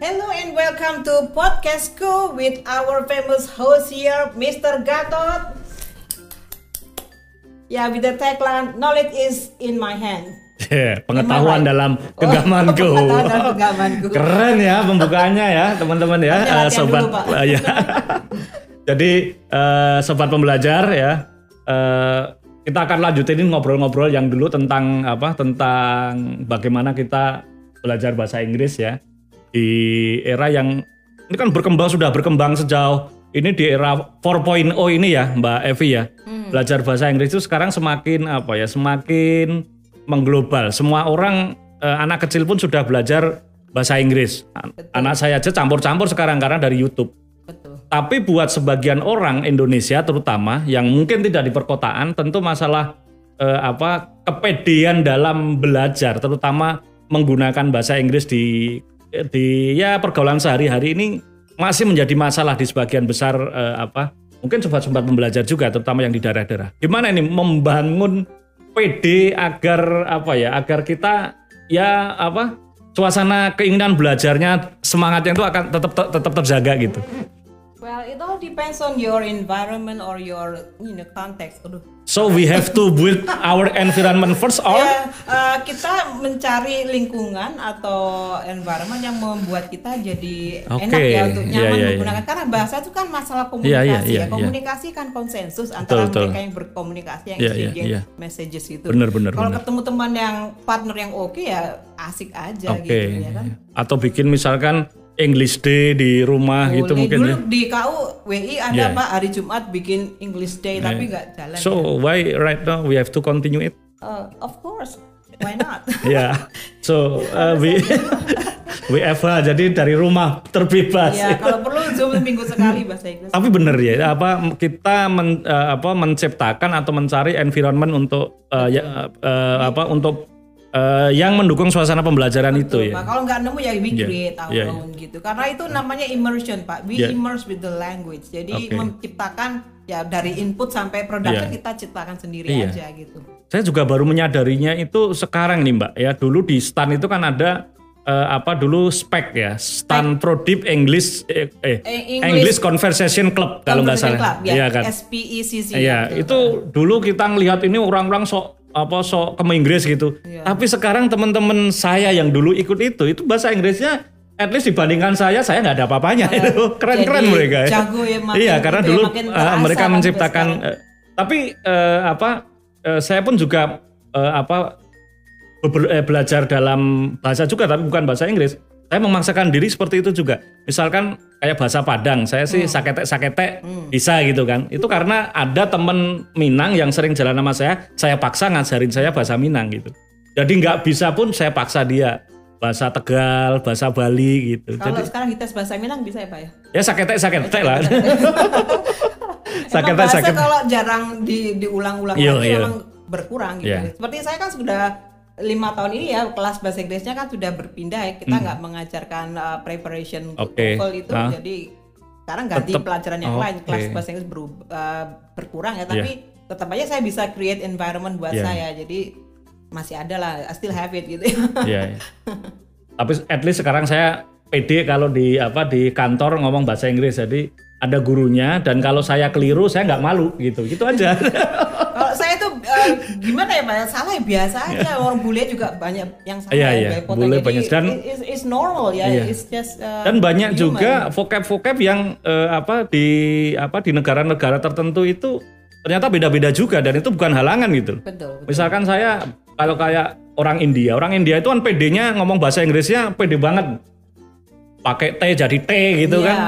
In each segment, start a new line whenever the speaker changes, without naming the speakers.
Hello and welcome to Podcastku with our famous host here, Mr. Gatot. Yeah, with the tagline "Knowledge is in my hand."
Yeah, pengetahuan dalam
Oh,
genggamanku.
pengetahuan dalam genggamanku.
Keren ya pembukaannya ya teman-teman ya,
latihan
sobat.
dulu,
eh, ya. Jadi eh, sobat pembelajar ya, eh, kita akan lanjutin ngobrol-ngobrol yang dulu tentang apa? Tentang bagaimana kita belajar bahasa Inggris ya di era yang ini kan berkembang sudah berkembang sejauh ini di era 4.0 ini ya Mbak Evi ya.
Hmm.
Belajar bahasa Inggris itu sekarang semakin apa ya? Semakin mengglobal. Semua orang eh, anak kecil pun sudah belajar bahasa Inggris. An- Anak saya aja campur-campur sekarang karena dari YouTube. Tapi buat sebagian orang Indonesia terutama yang mungkin tidak di perkotaan, tentu masalah eh, apa kepedean dalam belajar, terutama menggunakan bahasa Inggris di di ya pergaulan sehari-hari ini masih menjadi masalah di sebagian besar eh, apa mungkin sobat-sobat pembelajar juga, terutama yang di daerah-daerah. Gimana ini membangun PD agar apa ya, agar kita ya apa suasana keinginan belajarnya semangatnya itu akan tetap tetap terjaga gitu.
Well, it all depends on your environment or your you know context. Aduh.
So we have to build our environment first or
Ya, eh, kita mencari lingkungan atau environment yang membuat kita jadi
Oke,
enak ya untuk
iya,
nyaman
iya, iya.
menggunakan karena bahasa itu kan masalah
Iya,
komunikasi
iya, iya,
ya.
iya.
Komunikasi kan konsensus antara
betul.
mereka yang berkomunikasi yang
Iya, iya,
exchanging
iya.
messages itu.
Benar, benar,
Kalau ketemu teman yang partner yang oke ya asik aja
oke
gitu ya kan.
atau bikin misalkan English Day di rumah gitu
Boleh.
mungkin
Dulu
ya.
di KU WI ada
Iya.
Pak hari Jumat bikin English Day tapi nggak jalan.
So why right now we have to continue it?
Uh, of course, why not?
Ya, so uh, we we WFH jadi dari rumah terbebas.
ya kalau perlu Zoom minggu sekali bahasa Inggris.
Tapi benar ya, apa kita men- eh, apa menciptakan atau mencari environment untuk eh, ya, eh, apa untuk eh, yang mendukung suasana pembelajaran itu
Betul,
ya.
Pak. Kalau nggak nemu ya we
Iya,
create our
iya, iya.
own gitu. Karena itu namanya immersion, Pak. We
Iya.
immerse with the language. Jadi
Oke.
menciptakan ya dari input sampai production
Iya.
kita ciptakan sendiri
Iya.
aja gitu.
Saya juga baru menyadarinya itu sekarang nih Mbak ya. Dulu di STAN itu kan ada eh, apa dulu spek ya, STAN Prodip English eh, eh,
Eh,
English,
English
Conversation Club kalau nggak salah.
Club, ya.
Iya kan?
SPECC.
Iya,
betul.
itu dulu kita ngelihat ini orang-orang sok apa sok ke Inggris gitu.
Iya.
Tapi sekarang teman-teman saya yang dulu ikut itu, itu bahasa Inggrisnya at least dibandingkan saya, saya nggak ada apa-apanya. itu keren-keren mereka. ya.
jago ya, makin
iya, karena
gitu ya,
dulu
terasa
mereka
kan
menciptakan. eh, tapi eh, apa? eh, saya pun juga eh, apa be- belajar dalam bahasa juga, tapi bukan bahasa Inggris. Saya memaksakan diri seperti itu juga. Misalkan kayak bahasa Padang, saya
Hmm.
sih saketek-saketek bisa gitu kan. Itu karena ada temen Minang yang sering jalan sama saya, saya paksa ngajarin saya bahasa Minang gitu. Jadi nggak bisa pun saya paksa dia bahasa Tegal, bahasa Bali gitu.
Kalau
Jadi
sekarang kita bahasa Minang bisa ya, Pak ya?
ya saketek-saketek lah.
Emang
saketek saketek.
kalau jarang di, diulang-ulang
Iya,
lagi
iya.
berkurang gitu.
Iya.
Seperti saya kan sudah lima tahun ini ya kelas bahasa Inggrisnya kan sudah berpindah ya. Kita nggak mengajarkan uh, preparation
Hmm. Oke.
TOEFL itu, jadi sekarang ganti
Tetep-
pelajaran yang lain.
Oke.
Kelas bahasa Inggris berub- uh, berkurang ya, tapi tetap aja saya bisa create environment buat
Iya.
saya. Jadi masih ada lah, I still have it gitu.
Iya. iya. Tapi at least sekarang saya pede kalau di apa di kantor ngomong bahasa Inggris. Jadi ada gurunya dan kalau saya keliru saya nggak malu gitu. Gitu aja.
Kalau saya tuh uh, gimana ya Pak? Salah ya biasa aja. Orang bule juga banyak yang salah.
Iya,
ya,
iya. Bule
Jadi
banyak. Dan-
it- it's, it's normal ya.
Iya.
It's just uh,
Dan banyak
human.
juga vocab-vocab yang eh, apa di apa di negara-negara tertentu itu ternyata beda-beda juga dan itu bukan halangan gitu.
Betul. betul.
Misalkan saya kalau kayak orang India, orang India itu kan PD-nya ngomong bahasa Inggrisnya pede banget. Pakai T jadi T gitu
Iya,
kan.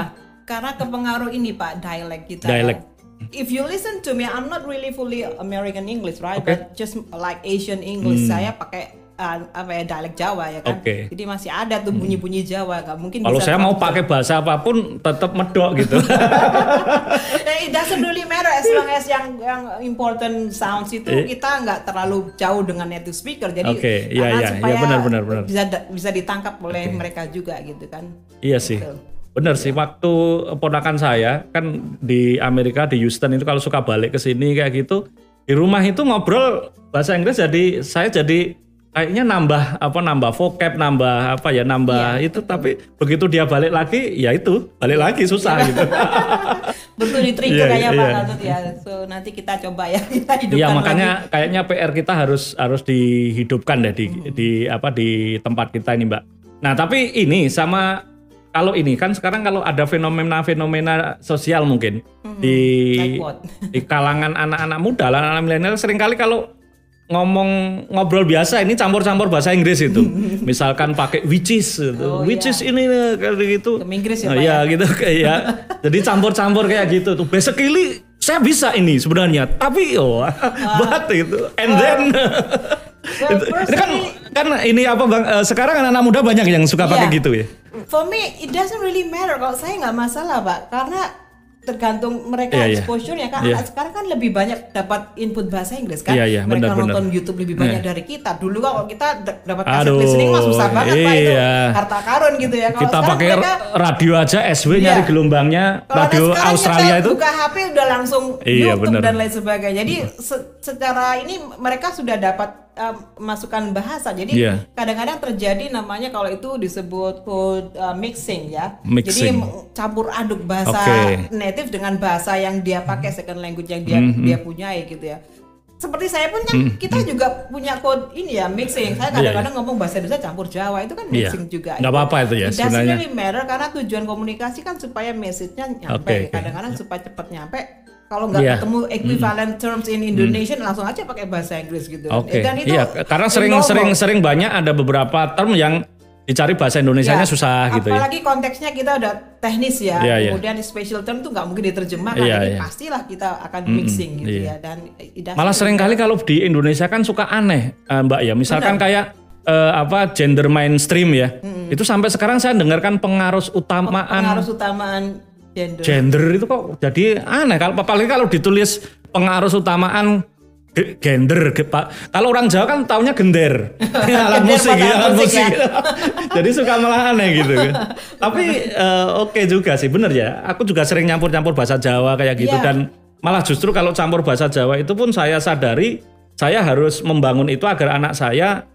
Karena kepengaruh ini Pak dialek kita.
Dialek.
If you listen to me, I'm not really fully American English, right?
Hmm.
But just like Asian English, saya pakai uh, apa ya dialek Jawa ya kan.
Hmm.
Jadi masih ada tuh bunyi-bunyi Jawa, nggak mungkin.
Kalau saya mau
100%.
pakai bahasa apa pun tetap medok gitu.
Nah, it doesn't really matter as long as yang yang important sounds itu
Eh.
kita nggak terlalu jauh dengan native speaker. Jadi
Oke, iya,
karena
iya,
supaya
iya, benar, benar, benar.
bisa bisa ditangkap oleh mereka juga gitu kan.
Iya sih.
Betul.
Bener sih, waktu ponakan saya kan di Amerika di Houston itu kalau suka balik ke sini kayak gitu, di rumah itu ngobrol bahasa Inggris jadi saya jadi kayaknya nambah apa nambah vocab nambah apa ya nambah
Iya,
itu tapi begitu dia balik lagi ya itu balik lagi susah
Iya.
gitu
Betul di trigger
Iya,
kayaknya Pak
iya.
Gatut ya. So nanti kita coba ya kita hidupkan
Iya
lagi.
makanya kayaknya PR kita harus harus dihidupkan deh di di apa di tempat kita ini Mbak. Nah tapi ini sama kalau ini kan sekarang kalau ada fenomena-fenomena sosial mungkin di
like what?
di kalangan anak-anak muda, anak-anak milenial sering kali kalau ngomong ngobrol biasa ini campur-campur bahasa Inggris itu. Misalkan pakai which is gitu.
Oh,
which
iya.
is ini kayak gitu.
Ke Inggris ya,
Nah, Iya
ya?
gitu kayak jadi campur-campur kayak gitu tuh. Basically saya bisa ini sebenarnya, tapi oh but itu and then
Well,
ini kan kan ini apa bang eh, sekarang anak-anak muda banyak yang suka pakai
Iya.
gitu ya.
For me, it doesn't really matter. Kalau saya nggak masalah, Pak, karena tergantung mereka
Iya, iya.
exposure-nya kan.
Iya.
Anak Sekarang kan lebih banyak dapat input bahasa Inggris kan.
Iya, iya,
mereka
benar,
nonton
benar.
YouTube lebih banyak
Iya.
dari kita. Dulu kan kalau kita dapat kaset
Aduh,
listening mah susah banget Pak itu.
iya.
Harta karun gitu ya. Kalau
Kita pakai
mereka,
radio aja SW
Iya.
nyari gelombangnya
kalau
radio Australia itu.
buka HP udah langsung
Iya,
YouTube
benar.
dan lain sebagainya. Jadi se- secara ini mereka sudah dapat uh, masukan bahasa. Jadi
Iya.
kadang-kadang terjadi namanya kalau itu disebut code uh, mixing ya. Jadi
Mixing.
m- campur aduk bahasa
Oke.
native dengan bahasa yang dia pakai second language yang dia
Mhm.
dia punyai gitu ya. Seperti saya pun kan kita juga punya code ini ya mixing. Saya kadang-kadang ngomong bahasa Indonesia campur Jawa itu kan
Iya.
mixing juga.
Nggak apa-apa itu ya
It doesn't
sebenarnya.
really matter karena tujuan komunikasi kan supaya message-nya nyampe.
Oke.
Kadang-kadang supaya cepat nyampe. Kalau nggak
Iya.
ketemu equivalent terms in Indonesian langsung aja pakai bahasa Inggris gitu.
Oke.
Dan itu
Iya, karena sering
normal.
sering sering banyak ada beberapa term yang dicari bahasa Indonesianya
Ya,
susah gitu ya.
Apalagi konteksnya kita udah teknis ya.
Iya, iya.
Kemudian special term tuh nggak mungkin diterjemahkan. Jadi
iya.
pastilah kita akan mixing gitu
iya.
ya. Dan doesn't
Malah sering kali kalau di Indonesia kan suka aneh, eh, Mbak ya. Misalkan kayak eh, apa gender mainstream ya. Itu sampai sekarang saya dengarkan pengarus utamaan
pengaruh utamaan gender.
gender itu kok jadi aneh. Kalau apalagi kalau ditulis pengarus utamaan ge- gender, ge- Pak. Kalau orang Jawa kan taunya gender. alat
Gender
musik ya,
alat
alat
musik
musik.
ya.
jadi suka malah aneh gitu. Tapi eh, oke juga sih, bener ya. Aku juga sering nyampur-nyampur bahasa Jawa kayak gitu
Iya.
dan malah justru kalau campur bahasa Jawa itu pun saya sadari saya harus membangun itu agar anak saya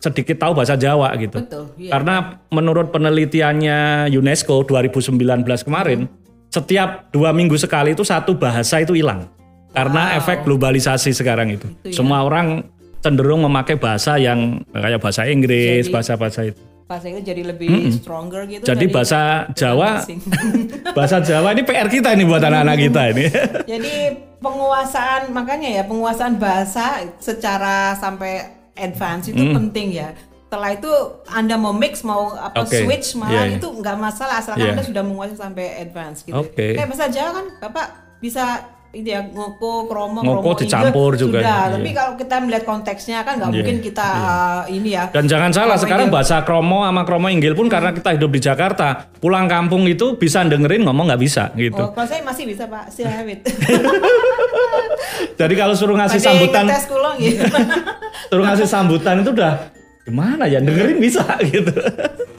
sedikit tahu bahasa Jawa gitu.
Betul. Iya.
Karena menurut penelitiannya UNESCO 2019 kemarin, setiap dua minggu sekali itu satu bahasa itu hilang. Karena efek globalisasi sekarang itu.
Itu ya.
Semua orang cenderung memakai bahasa yang kayak bahasa Inggris, bahasa-bahasa itu.
Bahasa itu jadi lebih stronger gitu.
Jadi
dari-
bahasa Jawa, bahasa Jawa ini PR kita ini buat anak-anak kita ini.
Jadi penguasaan makanya ya penguasaan bahasa secara sampai advance itu
Hmm.
penting ya. Setelah itu Anda mau mix mau apa
Oke,
switch malah
iya, iya.
itu nggak masalah asalkan
Iya.
Anda sudah menguasai sampai advance gitu.
Oke.
Kayak bahasa Jawa kan Bapak bisa itu ya ngoko kromo
Ngoko
kromo
dicampur
Inggil,
juga,
sudah
iya.
tapi kalau kita melihat konteksnya kan nggak
Iya,
mungkin kita uh, ini ya
Dan jangan salah,
Kromo
sekarang
Inggil.
bahasa Kromo sama Kromo Inggil pun karena kita hidup di Jakarta, pulang kampung itu bisa dengerin ngomong nggak bisa gitu.
Oh, kalau saya masih bisa Pak, still have it.
Jadi kalau suruh ngasih
Pada
sambutan,
kulong gitu.
suruh ngasih sambutan itu udah gimana ya? Dengerin bisa gitu.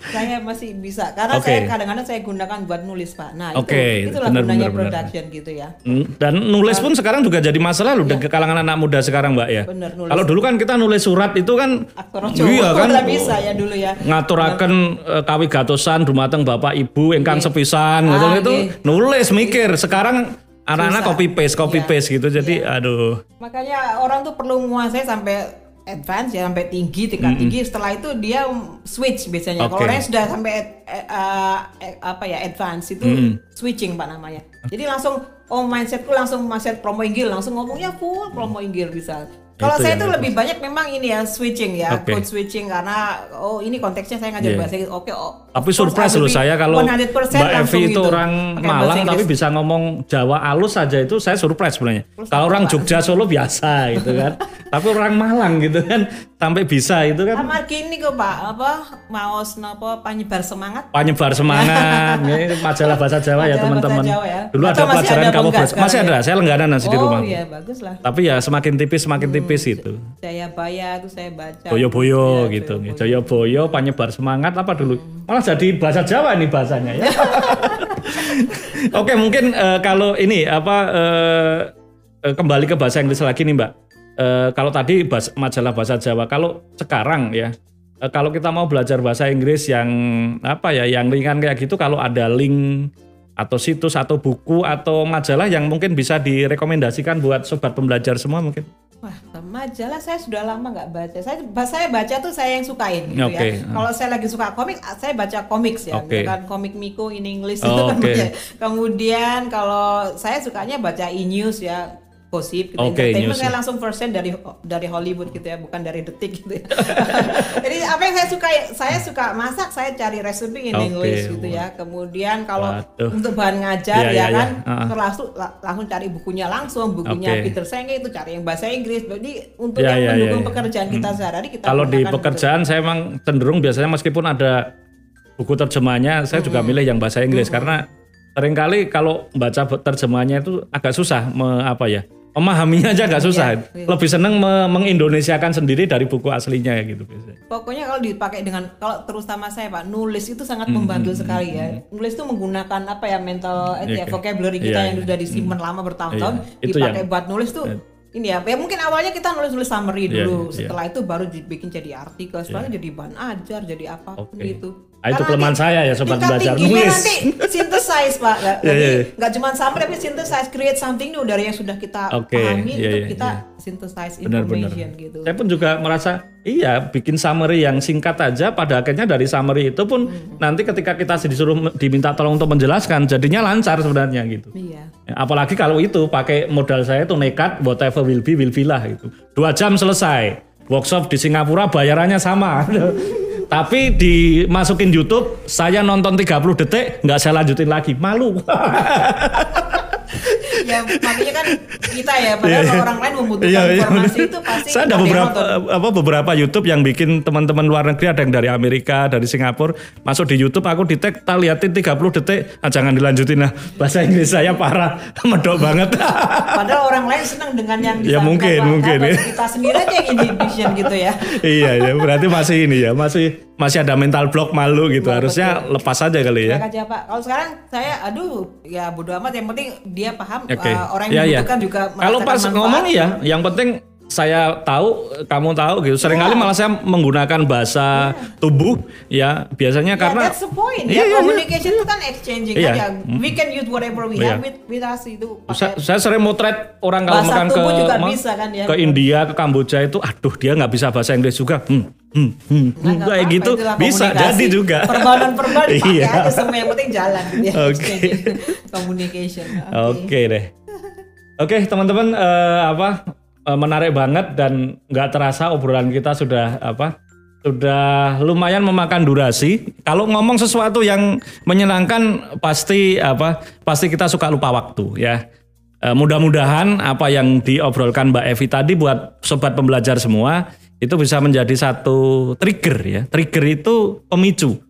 saya masih bisa. Karena
Oke.
saya kadang-kadang saya gunakan buat nulis pak. Nah
Oke,
itu itulah
benar,
gunanya production gitu ya.
Mm, Dan nulis pun sekarang juga jadi masalah loh ke kalangan anak muda sekarang mbak ya.
Iya. Bener, nulis.
Kalau dulu kan kita nulis surat itu kan
aktor
iya kan?
bisa ya dulu ya.
Ngaturaken eh, kawigatosan dumateng bapak ibu ingkang sepisan
Ah,
ngoten itu
nggih.
nulis mikir. Sekarang anak-anak copy paste copy
Iya.
paste gitu. Jadi aduh.
Makanya orang tuh perlu menguasai sampai advance ya sampai tinggi tingkat tinggi. Setelah itu dia switch biasanya. Kalau
Oke.
orang sudah sampai eh, eh, eh, apa ya advance itu switching pak namanya. Jadi langsung oh mindsetku langsung mindset promo inggil. Langsung ngomongnya full promo inggil bisa kalau saya
itu.
lebih banyak memang ini ya switching ya
Oke.
code switching karena oh ini konteksnya saya ngajar
Iya.
bahasa Inggris oke oh,
tapi surprise loh saya kalau
100%
Mbak Evi itu
gitu,
orang Malang tapi bisa ngomong Jawa alus saja itu saya surprise sebenarnya. Kalau orang Jogja Solo biasa gitu kan. tapi orang Malang gitu kan sampai bisa itu kan
Amar gini kok Pak, apa maos napa penyebar semangat?
penyebar semangat ini majalah bahasa Jawa ya
Majalah
teman-teman.
bahasa Jawa ya.
Dulu
Atau
ada pelajaran
ada
kamu
apa
bahasa- masih
sekarang
ada. Saya langganan nasi di
oh
rumah.
iya bagus lah.
Tapi ya semakin tipis semakin tipis itu.
Jayabaya tuh saya baca.
Boyo-boyo
Ya,
gitu.
Boyo-boyo.
Jaya-boyo penyebar semangat apa dulu? Malah jadi bahasa Jawa nih bahasanya ya. Oke, mungkin eh, kalau ini apa eh, kembali ke bahasa Inggris lagi nih Mbak. Eh, kalau tadi bahas- majalah bahasa Jawa, kalau sekarang ya, eh, kalau kita mau belajar bahasa Inggris yang apa ya, yang ringan kayak gitu, kalau ada link atau situs atau buku atau majalah yang mungkin bisa direkomendasikan buat sobat pembelajar semua mungkin.
Wah, majalah saya sudah lama nggak baca. Saya saya baca tuh saya yang sukain gitu
Oke.
ya. Kalau saya lagi suka komik, saya baca komik ya.
Oke.
Misalkan komik Miko in English
Oh,
itu kan baca. Kemudian kalau saya sukanya baca e-news ya gosip gitu.
Oke,
Entertainment
news,
saya
ya.
langsung persen dari dari Hollywood gitu ya, bukan dari detik gitu ya. Jadi apa yang saya suka saya suka masak, saya cari resep in
Oke,
English gitu ya. Kemudian kalau
Waduh.
untuk bahan ngajar
Iya,
ya
iya,
kan,
iya. Ah.
langsung langsung cari bukunya langsung, bukunya
Oke.
Peter Senge itu cari yang bahasa Inggris. Jadi untuk
Ya,
yang
ya, ya,
mendukung
ya.
pekerjaan kita sehari-hari kita
Kalau di pekerjaan saya emang cenderung biasanya meskipun ada buku terjemahnya, saya juga milih yang bahasa Inggris karena sering kali kalau baca terjemahnya itu agak susah me- apa ya memahaminya aja agak susah.
iya.
Lebih seneng me- mengindonesiakan sendiri dari buku aslinya ya gitu biasanya.
Pokoknya kalau dipakai dengan kalau terutama saya Pak nulis itu sangat
Hmm,
membantu sekali ya. Nulis itu menggunakan apa ya mental eh, ya,
Oke.
vocabulary kita
Iya,
yang
iya.
sudah disimpan lama bertahun-tahun
Iya. Itu
dipakai
yang-
buat nulis tuh ini ya, ya mungkin awalnya kita nulis-nulis summary
Iya,
dulu,
iya.
setelah itu baru dibikin jadi artikel, setelah jadi bahan ajar, jadi apa pun
Oke.
gitu.
Ah, itu kelemahan saya ya, sobat belajar nulis.
nanti synthesize Pak. Nggak,
Iya,
jadi
iya, iya.
nggak cuma summary tapi synthesize, create something new dari yang sudah kita
Oke,
pahami
iya,
itu
iya,
kita
iya.
synthesize information gitu.
Saya pun juga merasa iya bikin summary yang singkat aja pada akhirnya dari summary itu pun
Hmm.
nanti ketika kita disuruh diminta tolong untuk menjelaskan jadinya lancar sebenarnya gitu.
Iya.
Ya, Apalagi kalau itu pakai modal saya itu nekat whatever will be will be lah gitu. Dua jam selesai. Workshop di Singapura bayarannya sama. Tapi dimasukin YouTube, saya nonton 30 detik, nggak saya lanjutin lagi. Malu.
ya makanya kan kita ya padahal
iya.
kalau orang lain membutuhkan
Iya, iya,
informasi itu pasti
saya ada beberapa
nonton.
apa beberapa YouTube yang bikin teman-teman luar negeri ada yang dari Amerika, dari Singapura masuk di YouTube aku di tag tak liatin 30 detik ah, jangan dilanjutin lah bahasa Inggris saya parah medok banget
padahal orang lain senang dengan yang
Ya, mungkin,
Pak
mungkin, ya.
kita sendiri aja yang inhibition gitu ya
iya ya berarti masih ini ya masih masih ada mental block malu gitu harusnya lepas aja kali ya
aja Pak. Kalau sekarang saya aduh ya bodo amat yang penting dia paham
Oke.
uh, orang
Ya,
yang
ya.
membutuhkan juga
Kalau pas ngomong ya, yang penting saya tahu, kamu tahu gitu. Seringkali malah saya menggunakan bahasa tubuh ya biasanya
Ya,
karena
that's the point.
Iya,
ya,
iya,
communication itu kan exchanging
Iya.
kan ya. We can use whatever we
Iya.
have with, with us itu.
saya,
pakai-
saya sering motret orang kalau
Bahasa
makan ke
juga
ma-
bisa kan ya.
ke India ke Kamboja itu, aduh dia nggak bisa bahasa Inggris juga, hmm, hmm, hmm,
Nggak
kayak
apa-apa,
gitu bisa jadi juga.
Verbal-verbal dipakai
Iya.
aja semua yang penting jalan. Ya,
Oke.
exchanging. Communication.
Oke deh. Oke teman-teman eh, apa eh, menarik banget dan nggak terasa obrolan kita sudah apa sudah lumayan memakan durasi. Kalau ngomong sesuatu yang menyenangkan pasti apa pasti kita suka lupa waktu ya. Eh, mudah-mudahan apa yang diobrolkan Mbak Evi tadi buat sobat pembelajar semua itu bisa menjadi satu trigger ya. Trigger itu pemicu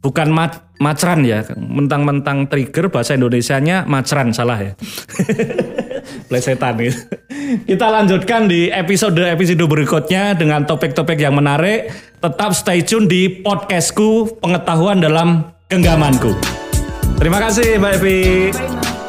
bukan ma- macran ya mentang-mentang trigger bahasa Indonesianya macran salah ya plesetan gitu. kita lanjutkan di episode episode berikutnya dengan topik-topik yang menarik. Tetap stay tune di podcastku pengetahuan dalam genggamanku. Terima kasih Mbak Evi
Terima